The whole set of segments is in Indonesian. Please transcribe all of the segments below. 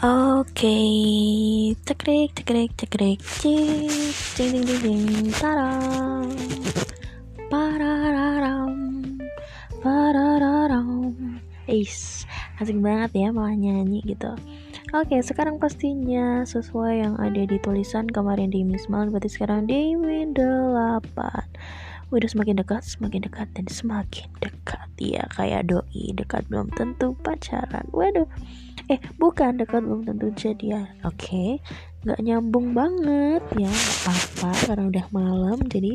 Oke, cekrek, cekrek, cekrek, cik, cing, cing, cing, cing, tarang, parararam, parararam. Is, asik banget ya malah nyanyi gitu. Oke, sekarang pastinya sesuai yang ada di tulisan kemarin di Miss Mal, berarti sekarang di Win 8 udah semakin dekat, semakin dekat dan semakin dekat. Ya kayak doi dekat belum tentu pacaran. Waduh, eh bukan dekat belum tentu jadian. Oke, nggak nyambung banget. Ya, nggak apa-apa karena udah malam jadi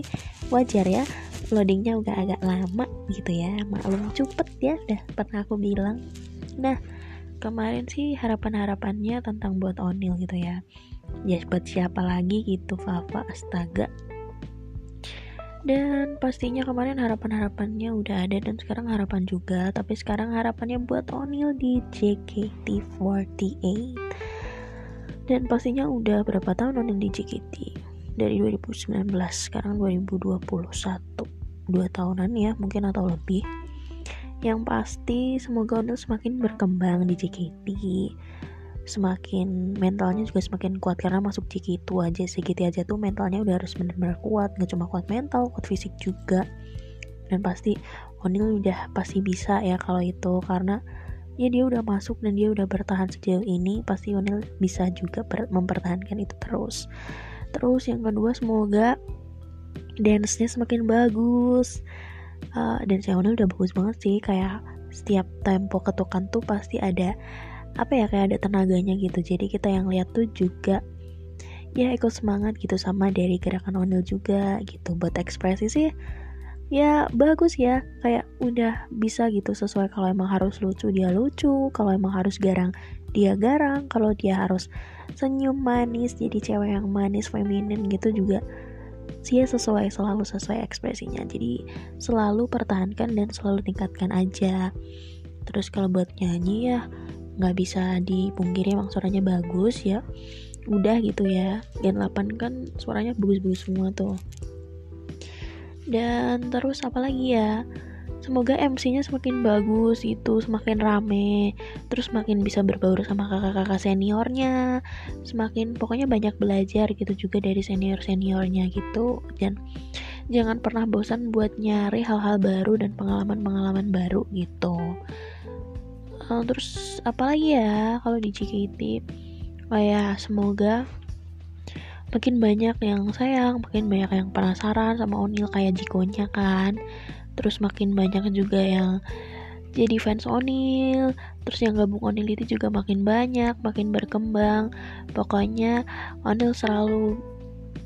wajar ya. Loadingnya udah agak lama gitu ya. Maklum cepet ya udah pernah aku bilang. Nah kemarin sih harapan-harapannya tentang buat Onil gitu ya. Ya buat siapa lagi gitu Fafa? Astaga dan pastinya kemarin harapan-harapannya udah ada dan sekarang harapan juga. Tapi sekarang harapannya buat Onil di JKT48 dan pastinya udah berapa tahun Onil di JKT dari 2019 sekarang 2021 dua tahunan ya mungkin atau lebih. Yang pasti semoga Onil semakin berkembang di JKT semakin mentalnya juga semakin kuat karena masuk JKT aja JKT aja tuh mentalnya udah harus benar-benar kuat nggak cuma kuat mental kuat fisik juga. Dan pasti Onil udah pasti bisa ya kalau itu karena ya dia udah masuk dan dia udah bertahan sejauh ini pasti Onil bisa juga mempertahankan itu terus. Terus yang kedua semoga dance-nya semakin bagus. Uh, dan Onil udah bagus banget sih kayak setiap tempo ketukan tuh pasti ada apa ya kayak ada tenaganya gitu. Jadi kita yang lihat tuh juga ya ikut semangat gitu sama dari gerakan Onil juga gitu. Buat ekspresi sih ya bagus ya. Kayak udah bisa gitu sesuai kalau emang harus lucu dia lucu. Kalau emang harus garang dia garang. Kalau dia harus senyum manis jadi cewek yang manis feminin gitu juga sih ya sesuai selalu sesuai ekspresinya. Jadi selalu pertahankan dan selalu tingkatkan aja. Terus kalau buat nyanyi ya nggak bisa dipungkiri emang suaranya bagus ya. Udah gitu ya. Gen 8 kan suaranya bagus-bagus semua tuh. Dan terus apa lagi ya? Semoga MC-nya semakin bagus itu semakin rame terus semakin bisa berbaur sama kakak-kakak seniornya semakin pokoknya banyak belajar gitu juga dari senior-seniornya gitu. Dan jangan pernah bosan buat nyari hal-hal baru dan pengalaman-pengalaman baru gitu uh, terus apalagi ya kalau di JKT oh ya semoga makin banyak yang sayang makin banyak yang penasaran sama Onil kayak Jikonya kan. Terus makin banyak juga yang jadi fans Onil. Terus yang gabung Onil itu juga makin banyak makin berkembang. Pokoknya Onil selalu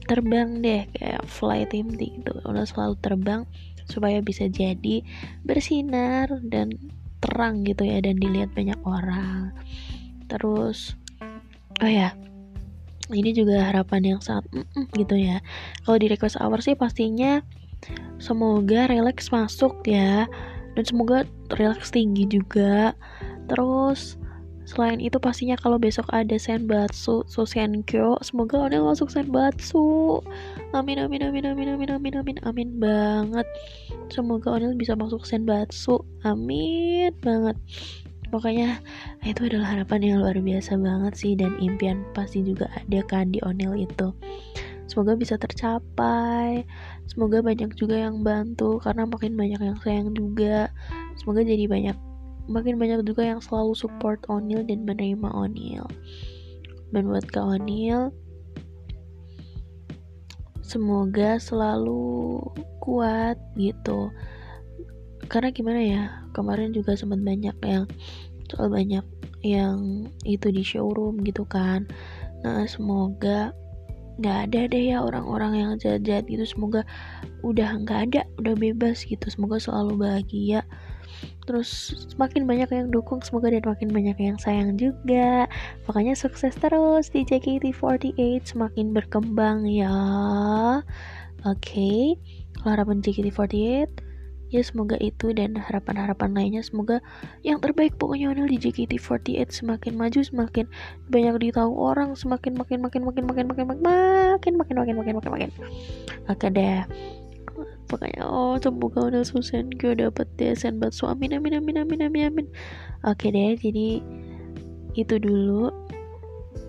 terbang deh kayak fly team gitu. Onil selalu terbang supaya bisa jadi bersinar dan terang gitu ya dan dilihat banyak orang. Terus oh ya ini juga harapan yang sangat mm -mm, gitu ya. Kalau di request hour sih pastinya semoga relax masuk ya dan semoga relax tinggi juga. Terus Selain itu pastinya kalau besok ada senbatsu, susenkyo, semoga Onel masuk senbatsu. Amin amin amin amin amin amin amin amin banget. Semoga Onil bisa masuk senbatsu. Amin banget. Pokoknya itu adalah harapan yang luar biasa banget sih dan impian pasti juga ada kan di Onil itu. Semoga bisa tercapai. Semoga banyak juga yang bantu karena makin banyak yang sayang juga. Semoga jadi banyak makin banyak juga yang selalu support Onil dan menerima Onil dan buat Kak Onil semoga selalu kuat gitu. Karena gimana ya kemarin juga sempat banyak yang soal banyak yang itu di showroom gitu kan. Nah semoga nggak ada deh ya orang-orang yang jahat-jahat gitu. Semoga udah nggak ada udah bebas gitu. Semoga selalu bahagia. Terus semakin banyak yang dukung semoga dan makin banyak yang sayang juga. Makanya sukses terus di JKT48 semakin berkembang ya. Oke. Okay. harapan JKT48 ya semoga itu dan harapan-harapan lainnya semoga yang terbaik pokoknya Onel di JKT48 semakin maju semakin banyak ditahu orang semakin makin makin makin makin makin makin makin makin makin makin makin makin oke deh pokoknya oh semoga udah Susan gue dapet deh senbatsu amin amin amin amin amin amin oke deh jadi itu dulu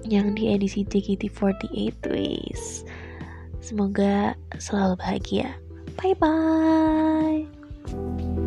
yang di edisi JKT48 wis semoga selalu bahagia bye bye you